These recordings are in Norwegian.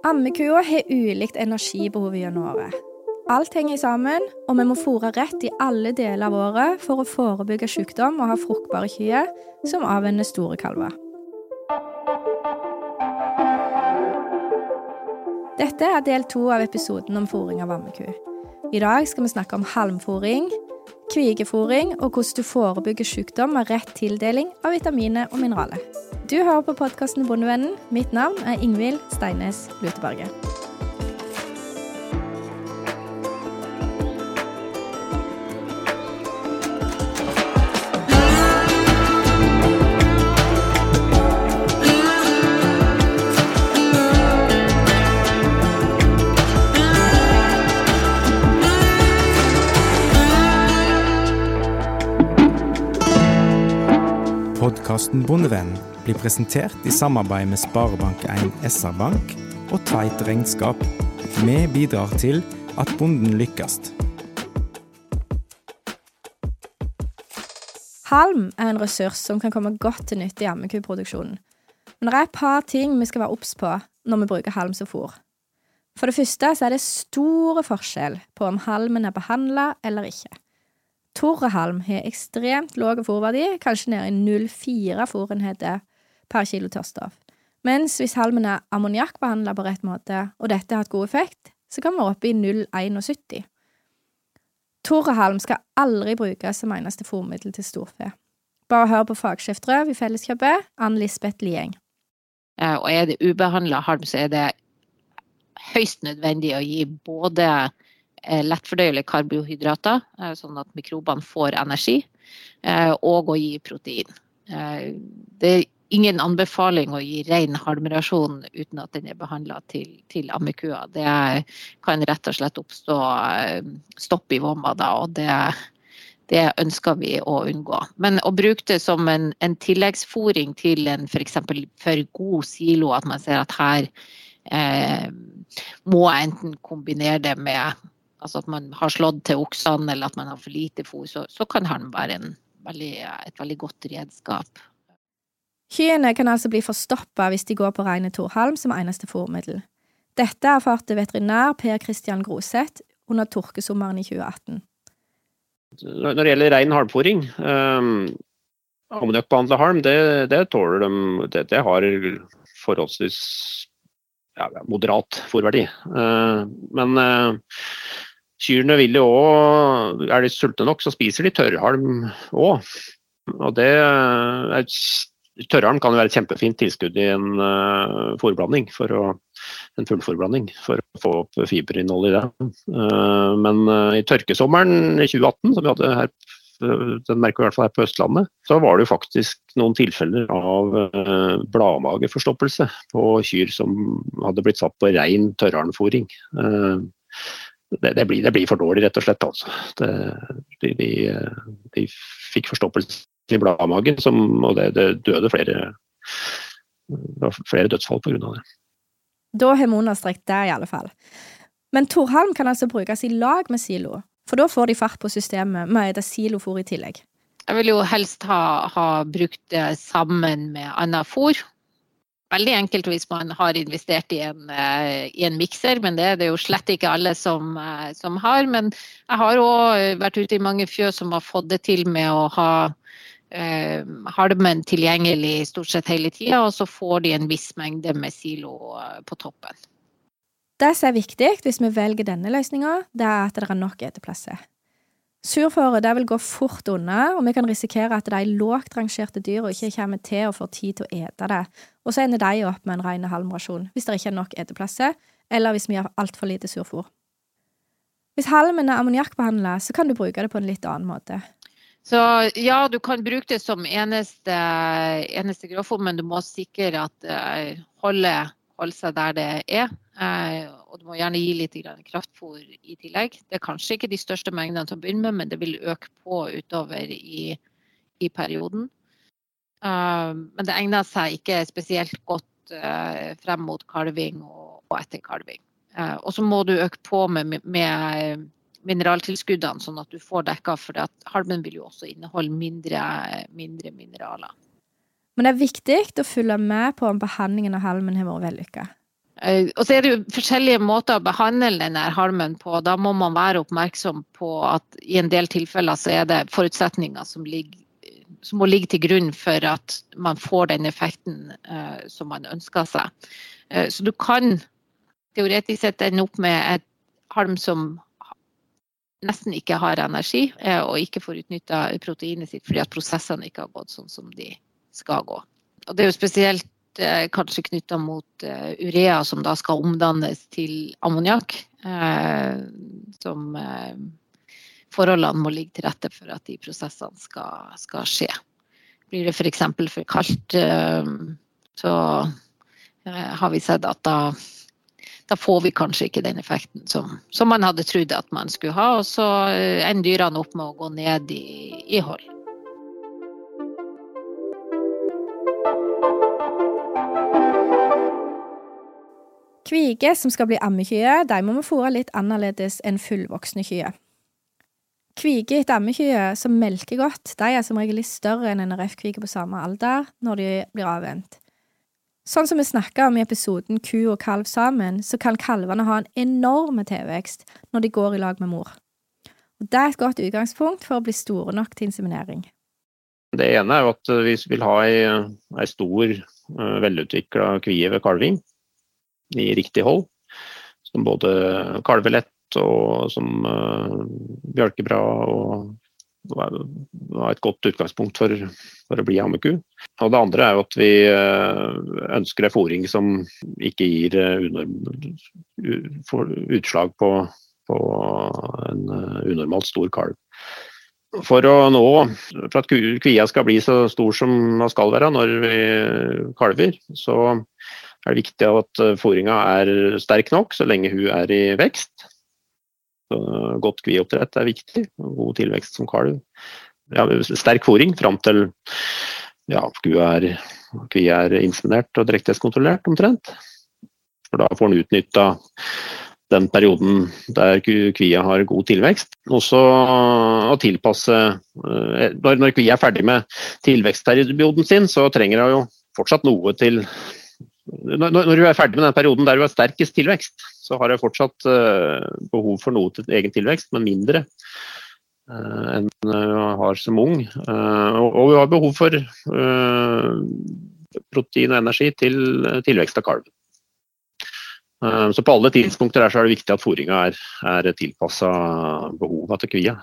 Ammekua har ulikt energibehov gjennom året. Alt henger sammen, og vi må fôre rett i alle deler av året for å forebygge sykdom og ha fruktbare kyr som avvenner store kalver. Dette er del to av episoden om fôring av ammeku. I dag skal vi snakke om halmfôring, kvigefôring og hvordan du forebygger sykdom med rett tildeling av vitaminer og mineraler. Du hører på podkasten Bondevennen. Mitt navn er Ingvild Steines Luteberget. Podkasten Bondevennen blir presentert i samarbeid med Sparebank1 SR-Bank og Tveit Regnskap. Vi bidrar til at bonden lykkes. Halm er en ressurs som kan komme godt til nytte i ammekuproduksjonen. Men det er et par ting vi skal være obs på når vi bruker halm som fôr. For det første er det store forskjell på om halmen er behandla eller ikke. Torrehalm har ekstremt lav fòrverdi, kanskje nede i 0,4 fôrenheter per kilo tørrstoff. Mens hvis halmen er ammoniakkbehandla på rett måte, og dette har hatt god effekt, så kan vi være oppe i 0,71. Torrehalm skal aldri brukes som eneste fòrmiddel til storfe. Bare hør på fagsjef Drøv i Felleskjøpet, Ann Lisbeth Lieng. Og er det ubehandla halm, så er det høyst nødvendig å gi både lettfordøyelige karbohydrater, eh, sånn at mikrobene får energi, eh, og å gi protein. Det er ingen anbefaling å gi ren halmrasjon uten at den er behandla til, til ammekua. Det kan rett og slett oppstå stopp i vomma da, og det, det, ønsker vi å unngå. Men å bruke det som en, en tilleggsfòring til en f.eks. For, for god silo, at man ser at her eh, må jeg enten kombinere det med altså at man har slått til oksene eller at man har for lite fôr, så, så kan halm være veldig, et veldig godt redskap. Kyrne kan altså bli forstoppa hvis de går på rene torhalm som eneste fôrmiddel. Dette erfarte veterinær Per Christian Groseth under tørkesommeren i 2018. Når det gjelder rein halmfôring, um, ammoniakkbehandla halm, det, det, tåler de det, det har forholdsvis ja, moderat fôrverdi. Uh, men uh, Kyrne vil jo òg Er de sultne nok, så spiser de tørrhalm òg. Og det er, Tørrhalm kan jo være et kjempefint tilskudd i en uh, fôrblanding, for å, en fullforblanding, for å få opp fiberinnholdet i det. Uh, men uh, i tørkesommeren i 2018, som vi hadde her den merker vi i hvert fall her på Østlandet, så var det jo faktisk noen tilfeller av bladmageforstoppelse på kyr som hadde blitt satt på rein tørrhalmfôring. Det, det, blir, det, blir, for dårlig, rett og slett. Altså. Det, de, de, de, fikk forstoppelse i bladmagen, som, og det, døde flere, flere dødsfall pga. det. Da har vi understreket det, i alle fall. Men torhalm kan altså brukes i lag med silo, for da får de fart på systemet med et silofôr i tillegg. Jeg vil jo helst ha, ha brukt det sammen med annet fôr, veldig enkelt hvis man har investert i en, uh, i en mikser, men det er det jo slett ikke alle som, uh, som har. Men jeg har òg vært ute i mange fjøs som har fått det til med å ha uh, halmen tilgjengelig stort sett hele tida, og så får de en viss mengde med silo på toppen. Det som er viktig hvis vi velger denne løsninga, det er at det er nok eteplasser. Surføre vil gå fort unna, og vi kan risikere at de lågt rangerte dyra ikke kommer til å få tid til å ete det, og så ender de opp med en ren halmrasjon hvis det ikke er nok eteplasser, eller hvis vi har altfor lite surfôr. Hvis halmen er ammoniakkbehandla, så kan du bruke det på en litt annen måte. Så ja, du kan bruke det som eneste, eneste grovfôr, men du må sikre at det uh, holder, holder seg der det er. Og du må gjerne gi litt kraftfôr i tillegg. Det er kanskje ikke de største mengdene til å begynne med, men det vil øke på utover i, i perioden. Uh, men det egner seg ikke spesielt godt uh, frem mot kalving og, og etter kalving. Uh, og så må du øke på med, med, mineraltilskuddene, sånn at du får dekka, for halmen vil jo også inneholde mindre, mindre mineraler. Men det er viktig å følge med på om behandlingen av halmen har vært vellykka. Eh, og så er det jo forskjellige måter å behandle denne halmen på. Da må man være oppmerksom på at i en del tilfeller så er det forutsetninger som, ligger, som må ligge til grunn for at man får den effekten uh, som man ønsker seg. Uh, så du kan teoretisk sett ende opp med et halm som nesten ikke har energi, uh, og ikke får utnytta proteinet sitt fordi at prosessene ikke har gått sånn som de skal gå. Og det er jo spesielt kanskje knytta mot uh, urea, som da skal omdannes til ammoniakk. Uh, som forholdene må ligge til rette for at de prosessene skal, skal skje. Blir det f.eks. for, for kaldt, så har vi sett at da, da, får vi kanskje ikke den effekten som, som man hadde trodd at man skulle ha. Og så ender dyrene opp med å gå ned i, i hold. Kvige som skal bli ammekyer, de må vi fôre litt annerledes enn fullvoksne kyer. Kvige etter ammekyer som melker godt, de er som regel litt større enn NRF-kvige på samme alder når de blir avvent. Sånn som vi snakka om i episoden Ku og kalv sammen, så kan kalvene ha en enorm tilvekst når de går i lag med mor. Og Det er et godt utgangspunkt for å bli store nok til inseminering. Det ene er at vi vil ha ei, ei stor, eh, velutvikla kvie ved kalving i riktig hold. Som både kalver lett og som uh, bjølker bra og var et godt utgangspunkt for, for å bli ammeku. Og det andre er jo at vi uh, ønsker en fòring som ikke gir uh, utslag på, på en unormalt stor kalv. For å nå, for at kvia skal bli så stor som den skal være når vi kalver, så er det viktig at eh, fôringa er sterk nok så lenge hun er i vekst. Så godt kvioppdrett er viktig, god tilvekst som kalv. Ja, sterk fôring fram til ja, kua er, kvia er inseminert og drektighetskontrollert omtrent. For da får en utnytta den perioden der kvia har god tilvekst. Også å tilpasse eh, Når kvia er ferdig med tilvekstperioden sin, så trenger hun jo fortsatt noe til når, når, du er ferdig med den perioden der du har sterkest tilvekst, så har jeg fortsatt uh, behov for noe til egen tilvekst, men mindre uh, enn uh, har som ung. og, vi har behov for protein og energi til tilvekst av kalv. Så på alle tidspunkter er det viktig at fôringa er, er tilpassa behova til kvia.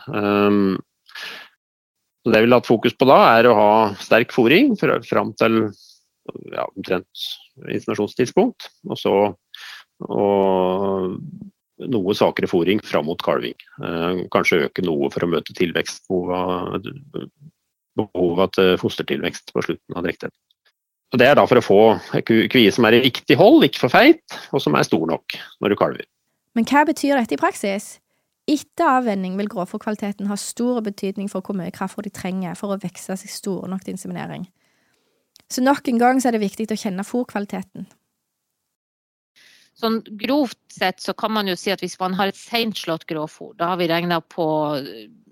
Så det vi vil ha fokus på da, er å ha sterk fôring fram til ja, omtrent installasjonstidspunkt. Og så og noe svakere fòring fram mot kalving. Eh, kanskje øke noe for å møte tilvekstbehovet til fostertilvekst på slutten av drektigheten. Det er da for å få kvie som er i riktig hold, ikke for feit, og som er stor nok når du kalver. Men hva betyr dette i praksis? Etter avvenning vil grovfòrkvaliteten ha stor betydning for hvor mye kraftfôr de trenger for å vokse seg store nok til inseminering. Så nok en gang så er det viktig å kjenne fôrkvaliteten. Sånn grovt sett så kan man jo si at hvis man har et seinslått grovfôr, da har vi regna på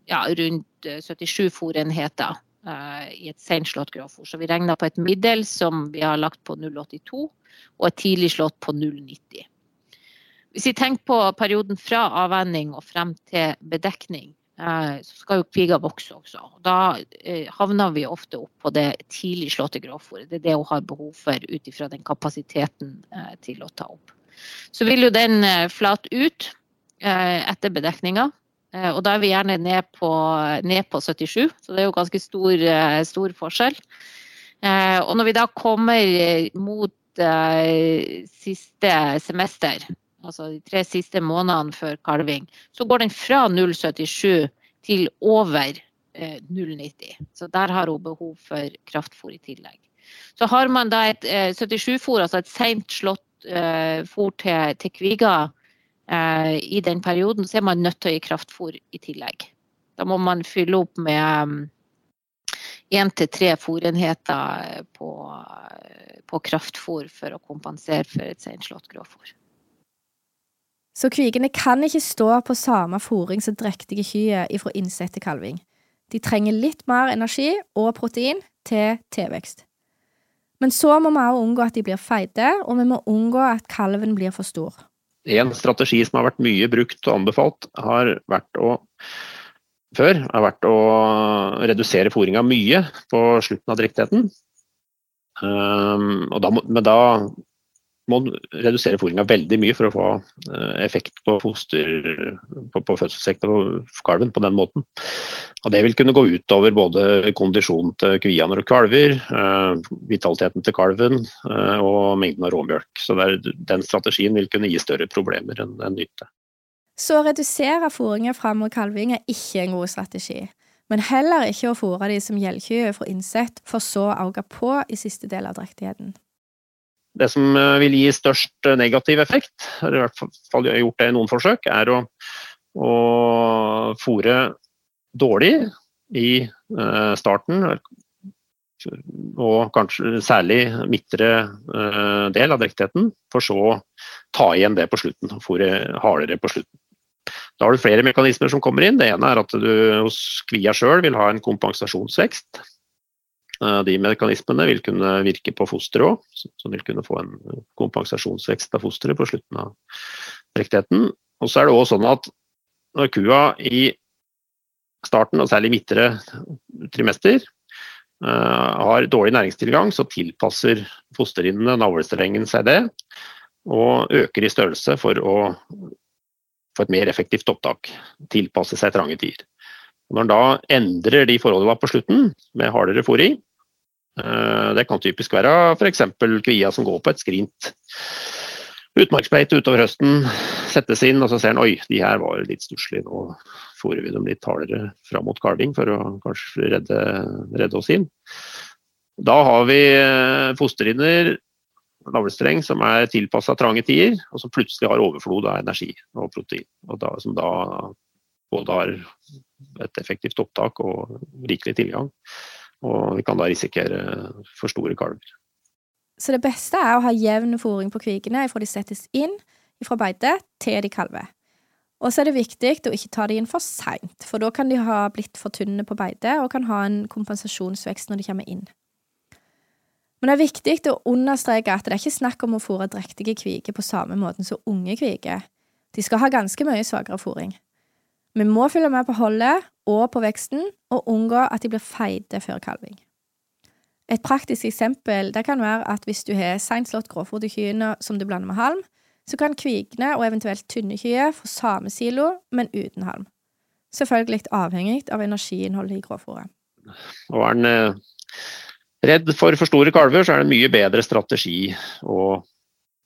ja, rundt 77 fôrenheter uh, i et seinslått grovfôr. Så vi regna på et middel som vi har lagt på 0,82, og et tidlig slått på 0,90. Hvis vi tenker på perioden fra avvenning og frem til bedekning, Eh, så skal jo kviga vokse også. Da eh, havner vi ofte opp på det tidlig slåtte grovfòret. Det er det hun har behov for ut ifra den kapasiteten eh, til å ta opp. Så vil jo den flate ut etter bedekninga. Og da er vi gjerne ned på, ned på 77, så det er jo ganske stor, stor forskjell. Og når vi da kommer mot siste semester, altså de tre siste månedene før kalving, så går den fra 0,77 til over eh, 0,90. Så der har hun behov for kraftfôr i tillegg. Så har man da et eh, 77-fôr, altså et seint slått eh, fôr til, til kviga eh, i den perioden, så er man nødt til å gi kraftfôr i tillegg. Da må man fylle opp med én til tre fôrenheter på, på kraftfôr for å kompensere for et seinslått grovfôr. Så kvigene kan ikke stå på samme fòring som drektige kyr ifra innsett til kalving. De trenger litt mer energi og protein til tilvekst. Men så må vi også unngå at de blir feite, og vi må unngå at kalven blir for stor. En strategi som har vært mye brukt og anbefalt, har vært å før har vært å redusere fôringa mye på slutten av drektigheten. Um, da, men da må redusere fôringa veldig mye for å få eh, effekt på, foster, på, på fødselssektoren på kalven på den måten. Og Det vil kunne gå utover både kondisjonen til kvia når det kalver, eh, vitaliteten til kalven eh, og mengden av råmjølk. Så der, Den strategien vil kunne gi større problemer enn en nytte. Så å redusere fôringa fram mot kalving er ikke en god strategi. Men heller ikke å fôre de som gjeldkyr for innsett, for så å auge på i siste del av drektigheten det som eh, vil gi størst eh, negativ effekt, eller i hvert fall gjort det i noen forsøk, er å, å fòre dårlig i uh, starten. Og kanskje særlig midtre del av drektigheten, for så å ta igjen det på slutten. Fòre hardere på slutten. Da har du flere mekanismer som kommer inn. Det ene er at du hos kvia sjøl vil ha en kompensasjonsvekst. Eh, de mekanismene vil kunne virke på fosteret òg, så vil kunne få en kompensasjonsvekst av fosteret på slutten av drektigheten. Og så er det også sånn at når kua i starten, og særlig midtre trimester, eh, har dårlig næringstilgang, så tilpasser fosterhinnene, navlestrengen, seg det. Og øker i størrelse for å få et mer effektivt opptak. Tilpasse seg trange tider. Når en da endrer de forholdene på slutten, med hardere fôring, eh, det kan typisk være f.eks. kvia som går på et skrint utmarksbeite utover høsten, settes inn, og så ser en oi, de her var litt stusslige, nå fôrer vi dem litt hardere fram mot kalving for å kanskje redde, redde oss inn. Da har vi eh, fosterhinner, navlestreng, som er tilpassa trange tider, og som plutselig har overflod av energi og protein. Og da, som da både har et effektivt opptak og rikelig tilgang. Og vi kan da risikere for store kalver. Så det beste er å ha jevn fòring på kvigene fra de settes inn fra beite til de kalver. Og så er det viktig å ikke ta de inn for seint, for da kan de ha blitt for tynne på beite og kan ha en kompensasjonsvekst når de kommer inn. Men det er viktig å understreke at det er ikke snakk om å fôre drektige kviger på samme måten som unge kviger. De skal ha ganske mye svakere fôring. Vi må følge med på holdet og på veksten, og unngå at de blir feite før kalving. Et praktisk eksempel det kan være at hvis du har seint slått grovfôr til kyene som du blander med halm, så kan kvikne og eventuelt tynne kyer få samme silo, men uten halm. Selvfølgelig avhengig av energiinnholdet i gråfòret. Og er en eh, redd for for store kalver, så er det en mye bedre strategi å,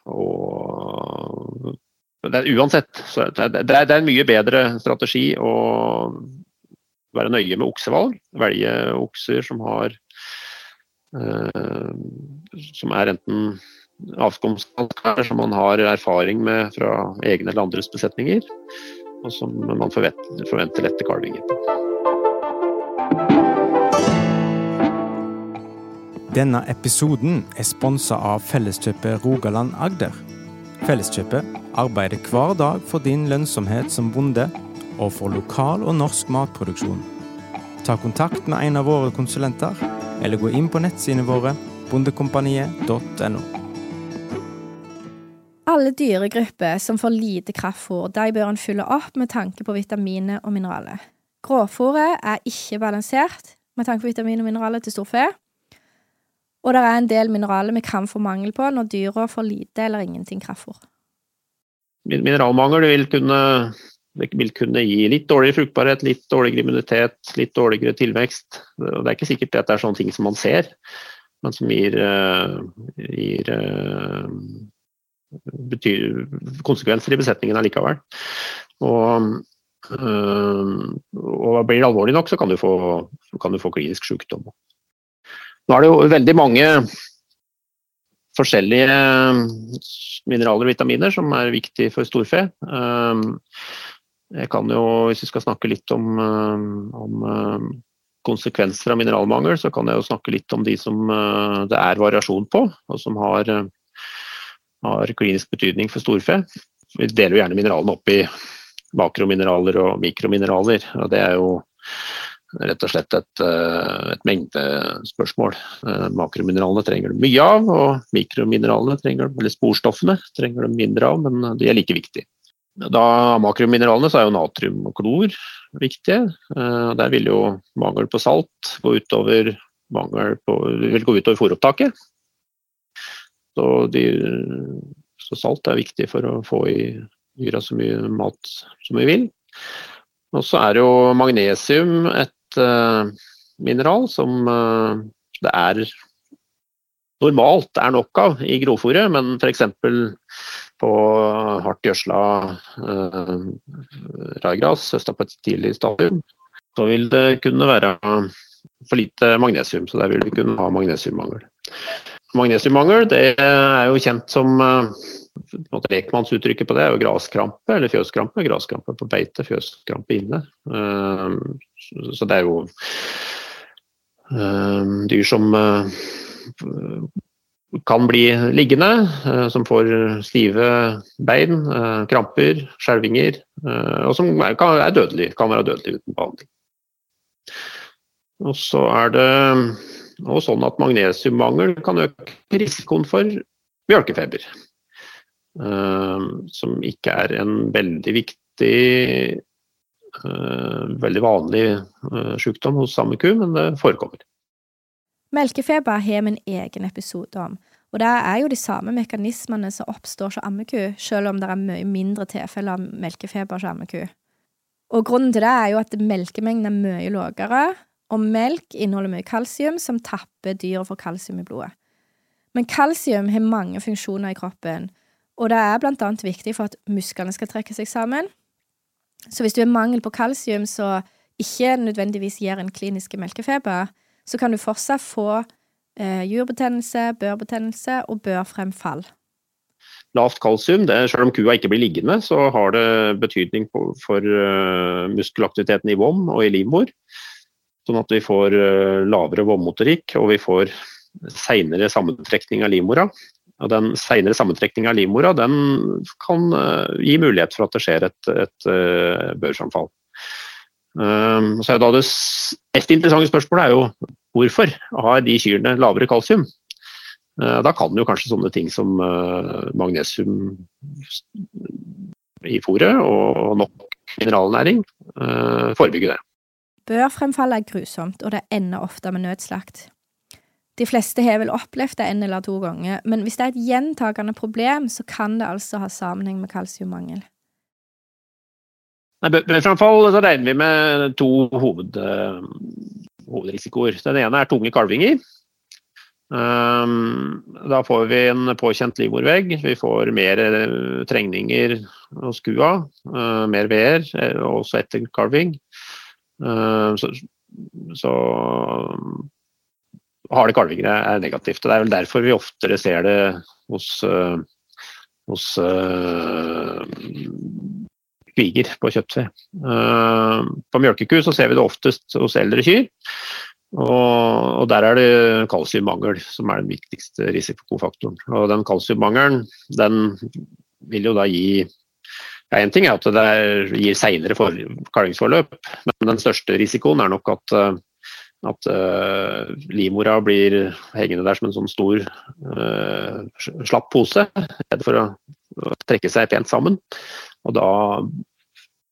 å er, uansett, det er, det er en mye bedre strategi å være nøye med oksevalg. Velge okser som har eh, Som er enten avskomstkalker, som man har erfaring med fra egne eller andres besetninger, og som man forventer, forventer lette kalvinger på. Denne episoden er sponsa av Felleskjøpet Rogaland Agder. Felleskjøpet arbeider hver dag for din lønnsomhet som bonde, og for lokal og norsk matproduksjon. Ta kontakt med en av våre konsulenter, eller gå inn på nettsidene våre bondekompaniet.no. Alle dyregrupper som får lite kraftfôr, de bør en fylle opp med tanke på vitaminer og mineraler. Gråfôret er ikke balansert med tanke på vitamin og mineraler til storfe. Og det er en del mineraler vi kan få mangel på når dyra får lite eller ingenting kraftfôr. Mineralmangel vil kunne, vil kunne, gi litt dårligere fruktbarhet, litt dårligere immunitet, litt dårligere tilvekst. Det er ikke sikkert at det er sånne ting som man ser, men som gir, uh, gir uh, betyr, konsekvenser i besetningen allikevel. Og, uh, og blir det alvorlig nok, så kan du få, kan du få klinisk sykdom. Nå er det jo veldig mange forskjellige eh, mineraler og vitaminer som er viktige for storfe. Eh, jeg kan jo, hvis vi skal snakke litt om, eh, om konsekvenser av mineralmangel, så kan jeg jo snakke litt om de som det er variasjon på, og som har, har klinisk betydning for storfe. Vi deler jo gjerne mineralene opp i makromineraler og mikromineraler. og Det er jo rett og slett et, et mengdespørsmål. Makromineralene trenger du mye av, og mikromineralene trenger eller sporstoffene trenger du mindre av, men de er like viktige. Da makromineralene så er jo natrium og klor viktige. Der vil jo mangel på salt gå utover, mangel på, vil gå utover fôropptaket. Så, de, så, salt er viktig for å få i dyra så mye mat som vi vil. Og så er jo magnesium et uh, mineral som uh, det er normalt er nok av i grovfòret, men f.eks. på hardt gjødsla uh, raigras, høsta på et tidlig stadium, så vil det kunne være for lite magnesium. Så der vil vi kunne ha magnesiummangel. Magnesiummangel det er jo kjent som uh, lekmannsuttrykket på det er jo graskrampe eller fjøskrampe. Graskrampe på beite, fjøskrampe inne. Så det er jo uh, dyr som kan bli liggende, som får stive bein, kramper, skjelvinger, og som er, kan, er dødelig, kan være dødelig uten behandling. Og så er det og sånn at magnesiummangel kan øke risikoen for mjølkefeber. Uh, som ikke er en veldig viktig, veldig vanlig uh, sykdom hos samme ku, men det forekommer. Melkefeber har vi en egen episode om, og det er jo de samme mekanismene som oppstår hos ammeku, selv om det er mye mindre tilfeller av melkefeber hos ammeku. Og grunnen til det er jo at melkemengden er mye lavere, og melk inneholder mye kalsium, som tapper dyret for kalsium i blodet. Men kalsium har mange funksjoner i kroppen, og det er blant annet viktig for at musklene skal trekke seg sammen. Så hvis du har mangel på kalsium som ikke nødvendigvis gir en klinisk melkefeber, så kan du fortsatt få eh, jurbetennelse, børbetennelse og børfremfall. Lavt kalsium, det, selv om kua ikke blir liggende, så har det betydning på, for uh, muskelaktiviteten i vom og i livmor. Sånn at vi får uh, lavere vommotorikk og vi får seinere sammentrekning av livmora. Og den seinere sammentrekninga av livmora den kan uh, gi mulighet for at det skjer et, et uh, børsanfall. Um, så er da det mest interessante spørsmålet er jo hvorfor har de kyrne lavere kalsium? Uh, da kan jo kanskje sånne ting som magnesium i fôret og nok mineralnæring forebygge det. Børfremfall er grusomt, og det ender ofte med nødslakt. De fleste har vel opplevd det en eller to ganger, men hvis det er et gjentagende problem, så kan det altså ha sammenheng med kalsiummangel. Så regner vi med to hoved, uh, hovedrisikoer. Den ene er tunge kalvinger. Um, da får vi en påkjent livmorvegg. Vi får mer uh, trengninger hos kua, uh, mer veer, også etter kalving. Eh, så, så harde kalvinger er negativt. og Det er vel derfor vi oftere ser det hos, eh, hos uh, kviger på kjøttfe. Uh, på mjølkeku så ser vi det oftest hos eldre kyr. Og, og, der er det kalsiummangel som er den viktigste risikofaktoren. Og den kalsiummangelen den vil jo da gi Én ting er at det gir seinere kalvingsforløp, men den største risikoen er nok at, eh, at uh, livmora blir hengende der som en sånn stor uh, slapp pose, for å, trekke seg pent sammen. Og da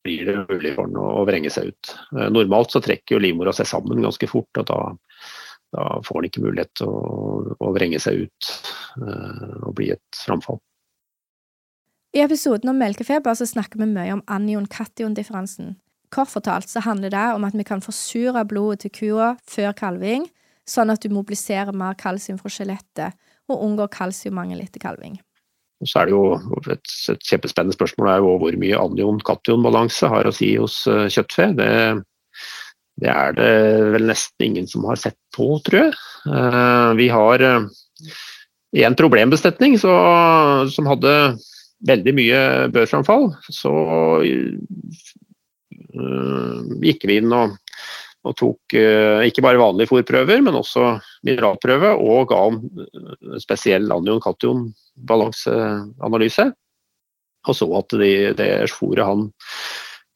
blir det mulig for den å vrenge seg ut. Uh, normalt så trekker jo livmora seg sammen ganske fort, og da, da får den ikke mulighet til å, å vrenge seg ut og bli et framfall. I episoden om melkefeber så snakker vi mye om anion-kation-differansen. Kort fortalt så handler det om at vi kan forsure blodet til kua før kalving, sånn at du mobiliserer mer kalsium fra skjelettet og unngår kalsiummangel etter kalving. Så er det jo et, et kjempespennende spørsmål er jo hvor mye anion-kation-balanse har å si hos uh, kjøttfe. Det, det, er det vel nesten ingen som har sett på, tror jeg. Uh, vi har uh, en problembestetning så, som hadde veldig mye børsframfall, så gikk vi inn og, og tok uh, ikke bare vanlige fòrprøver, men også mineralprøve, og ga en spesiell anion-kation-balanseanalyse. Og så at de, det fôret han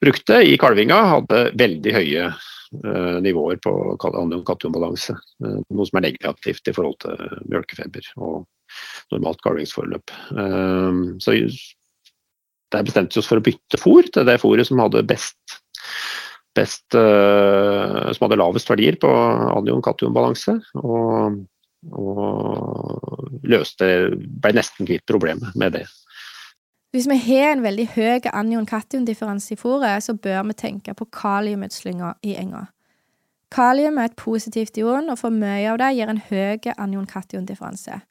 brukte i kalvinga, hadde veldig høye uh, nivåer på anion-kationbalanse. Uh, noe som er negativt i forhold til mjølkefeber og normalt kalvingsforløp. Uh, så der bestemte vi oss for å bytte fôr til det fôret som hadde best, best som hadde lavest verdier på anion-kationbalanse. Og, og løste, ble nesten kvitt problemet med det. Hvis vi har en veldig høy anion-kation-differanse i fôret, så bør vi tenke på kaliumutslinga i enga. Kalium er et positivt ion, og for mye av det gir en høy anion-kation-differanse.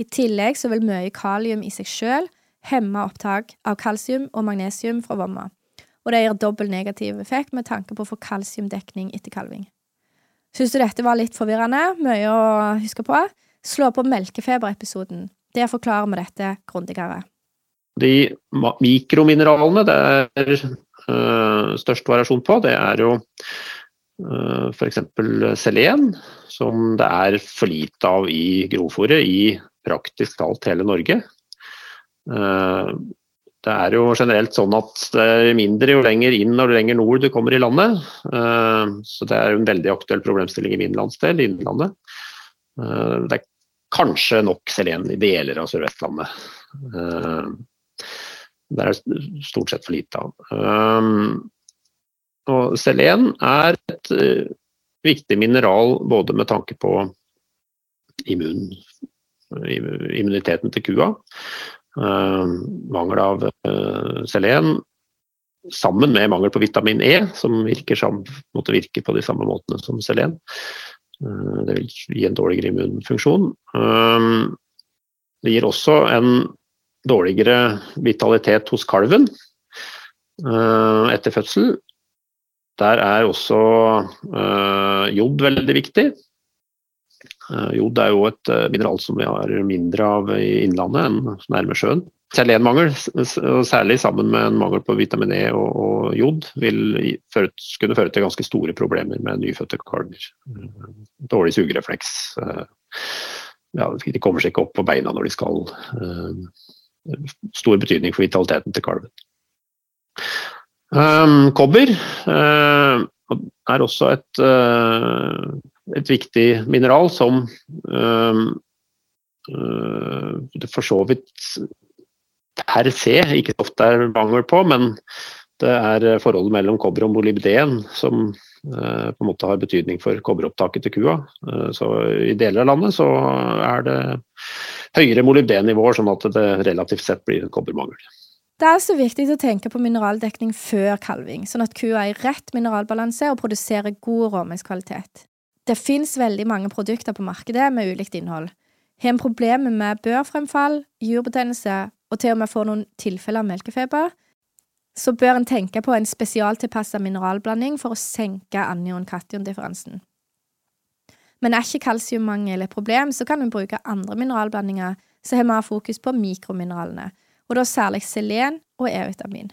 I tillegg så vil mye kalium i seg sjøl hemme opptak av kalsium og magnesium fra vomma, og det gir dobbel negativ effekt med tanke på å få kalsiumdekning etter kalving. Syns du dette var litt forvirrende, mye å huske på, slå på melkefeberepisoden. Der forklarer vi dette grundigere. De mikromineralene det er øh, størst variasjon på, det er jo øh, f.eks. selen, som det er for lite av i grovfòret i praktisk talt hele Norge. Uh, det er jo generelt sånn at det er mindre jo lenger inn og lenger nord du kommer i landet. Uh, så det er en veldig aktuell problemstilling i min landsdel, Innlandet. Uh, det er kanskje nok selen i deler av Sør-Vestlandet. Det er stort sett for lite av. Og selen er et viktig mineral både med tanke på immun, immuniteten til kua. Uh, mangel av uh, selen sammen med mangel på vitamin E, som virker, som, måtte virke på de samme måtene som selen. Uh, det vil gi en dårligere immunfunksjon. Det gir også en dårligere vitalitet hos kalven etter fødsel. Der er også jod veldig viktig. Uh, jod er jo et mineral som vi har mindre av i innlandet enn nærme sjøen. Selenmangel, særlig sammen med en mangel på vitamin E og, jod, vil kunne føre til ganske store problemer med nyfødte kalver. Dårlig sugerefleks. Ja, de kommer seg ikke opp på beina når de skal stor betydning for vitaliteten til kalven. Kobber er også et, et, viktig mineral som øh, øh, for så vidt per se ikke ofte er mangel på, men det er forholdet mellom kobber og molybden som på en måte har betydning for kobberopptaket til kua. Så I deler av landet så er det høyere molybdennivåer, sånn at det relativt sett blir kobbermangel. Det er altså viktig å tenke på mineraldekning før kalving, sånn at kua er i rett mineralbalanse og produserer god råmengskvalitet. Det fins veldig mange produkter på markedet med ulikt innhold. Har en problemer med børfremfall, jurbetennelse og til og med får noen tilfeller av melkefeber, så bør en tenke på en spesialtilpassa mineralblanding for å senke anion-kation-differansen. Men er ikke kalsiummangel et problem, så kan en bruke andre mineralblandinger som har mer fokus på mikromineralene, og da særlig selen og E-vitamin.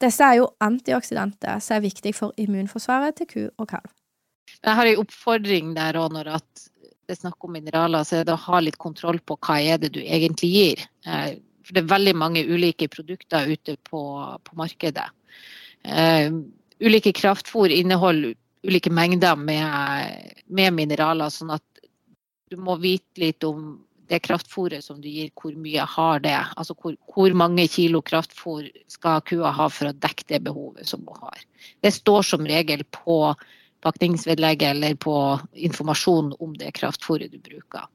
Disse er jo antioksidanter som er viktige for immunforsvaret til ku og kalv. Jeg har en oppfordring der òg når det er snakk om mineraler, så er det å ha litt kontroll på hva er det du egentlig gir. Eh, for det er veldig mange ulike produkter ute på, på markedet. Uh, ulike kraftfôr inneholder ulike mengder med, med, mineraler, sånn at du må vite litt om det kraftfôret som du gir, hvor mye har det? Altså hvor, hvor mange kilo kraftfôr skal kua ha for å dekke det behovet som hun har? Det står som regel på pakningsvedlegget eller på informasjon om det kraftfôret du bruker.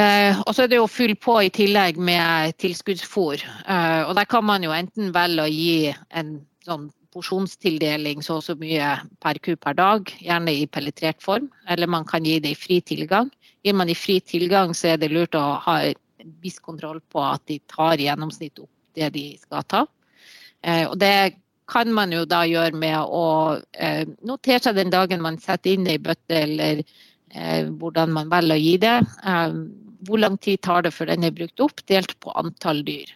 Eh, og så er det å fylle på i tillegg med tilskuddsfôr. Eh, og der kan man jo enten velge å gi en sånn porsjonstildeling så og så mye per ku per dag, gjerne i pelletrert form, eller man kan gi det i fri tilgang. Gir man i fri tilgang, så er det lurt å ha en viss kontroll på at de tar i gjennomsnitt opp det de skal ta. Eh, og det kan man jo da gjøre med å eh, notere seg den dagen man setter inn det i bøtte, eller eh, hvordan man velger å gi det. Hvor lang tid tar det før den er brukt opp, delt på antall dyr.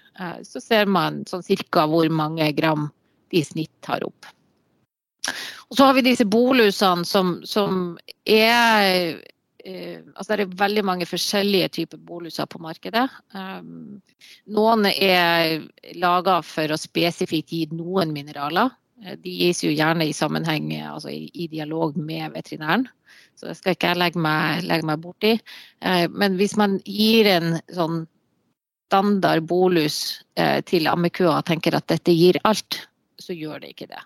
Så ser man sånn cirka hvor mange gram i snitt tar opp. Og så har vi disse bolusene som, som er eh, altså Det er veldig mange forskjellige typer boluser på markedet. Um, noen er laga for å spesifikt gi noen mineraler. De gis jo gjerne i sammenheng, altså i, dialog med veterinæren. Så det skal ikke jeg legge meg, legge meg borti. Men hvis man gir en sånn standard bolus til ammekua og tenker at dette gir alt, så gjør det ikke det.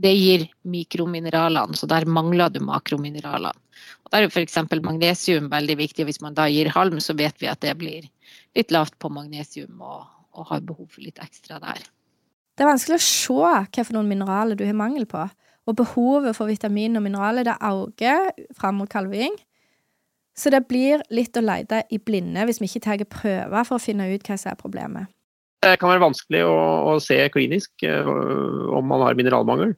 Det gir mikromineralene, så der mangler du makromineralene. Og Der er f.eks. magnesium veldig viktig. Hvis man da gir halm, så vet vi at det blir litt lavt på magnesium og, og har behov for litt ekstra der. Det er vanskelig å se hvilke mineraler du har mangel på. Og behovet for vitamin og mineraler det øker fram mot kalving. Så det blir litt å lete i blinde hvis vi ikke tar prøver for å finne ut hva som er problemet. Det kan være vanskelig å, å se klinisk uh, om man har mineralmangel.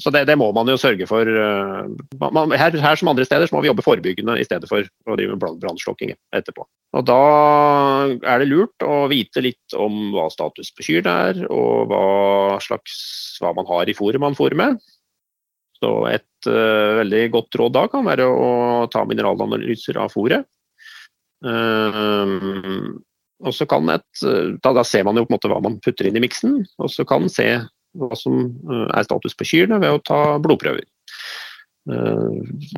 Så det, det, må man jo sørge for. Uh, man, her, her, som andre steder så må vi jobbe forebyggende i stedet for å drive med brannslukking etterpå. Og Da er det lurt å vite litt om hva status på kyrne er, og hva, slags, hva man har i fôret man fôrer med. Så Et uh, veldig godt råd da kan være å ta mineralanalyser av fôret. Uh, og så kan et, eh, da, da, ser man jo på en måte hva man putter inn i miksen, og så kan man se hva som eh, er status på kyrne ved å ta blodprøver. Eh,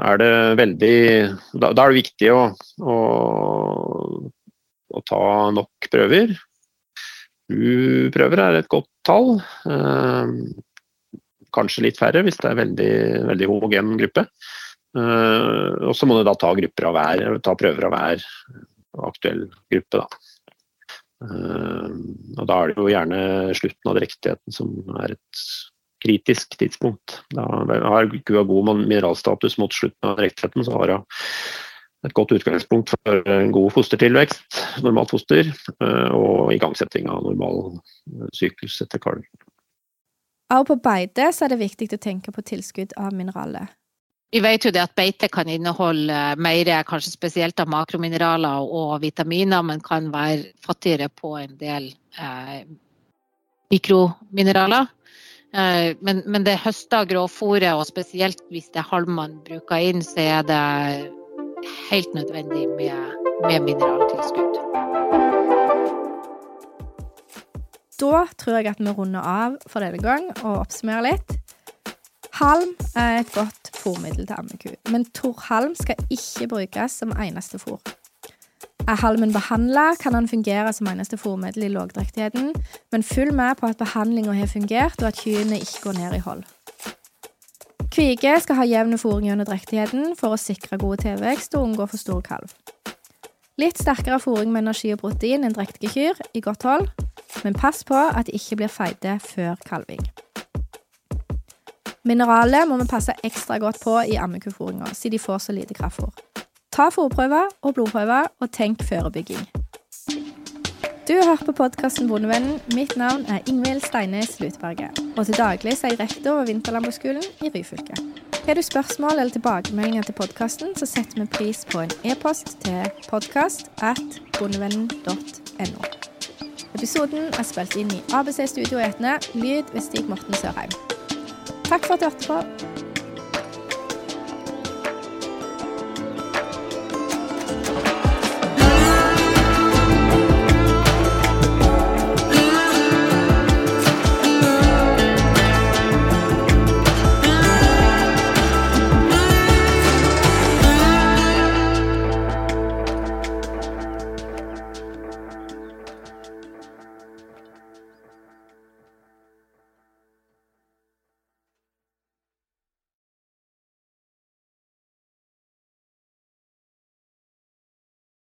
er det veldig Da, da er det viktig å, å, å ta nok prøver. U-prøver er et godt tall. Kanskje litt færre hvis det er veldig, veldig homogen gruppe. Og så må du da ta, av hver, ta prøver av hver aktuell gruppe. Da. Eh, og da er det jo gjerne slutten av drektigheten som er et kritisk tidspunkt. Da har kua god mineralstatus mot slutten av drektigheten, så har hun et godt utgangspunkt for en god fostertilvekst, normalt foster, eh, og igangsetting av normal syklus etter kalv. Og på beite så er det viktig å tenke på tilskudd av mineraler. Vi vet jo det at beite kan inneholde mer, kanskje spesielt av makromineraler og vitaminer, men kan være fattigere på en del eh, mikromineraler. Eh, men, men, det høsta grovfòret, og spesielt hvis det er halm man bruker inn, så er det helt nødvendig med, med mineraltilskudd. Da tror jeg at vi runder av for denne gang og oppsummerer litt. Halm er et godt fôrmiddel til ammeku, men torrhalm skal ikke brukes som eneste fôr. Er halmen behandla, kan den fungere som eneste fôrmiddel i lågdrektigheten, men følg med på at behandlinga har fungert, og at kyrne ikke går ned i hold. Kvige skal ha jevn fôring gjennom drektigheten for å sikre god tilvekst og unngå for stor kalv. Litt sterkere fôring med energi og protein enn drektige kyr i godt hold, men pass på at de ikke blir feite før kalving. Mineralet må vi passe ekstra godt på i ammekufòringa, siden de får så lite kraftfôr. Ta fòrprøver og blodprøver, og tenk forebygging. Du hørt på podkasten Bondevennen. Mitt navn er Ingvild Steines Lutberget. Og til daglig er jeg rektor ved Vinterlandbruksskolen i Ryfylke. Har du spørsmål eller tilbakemeldinger til podkasten, så setter vi pris på en e-post til podkast at bondevennen.no. Episoden er spilt inn i ABC Studio Etne, lyd ved Stig Morten Sørheim. Takk for at du hørte på.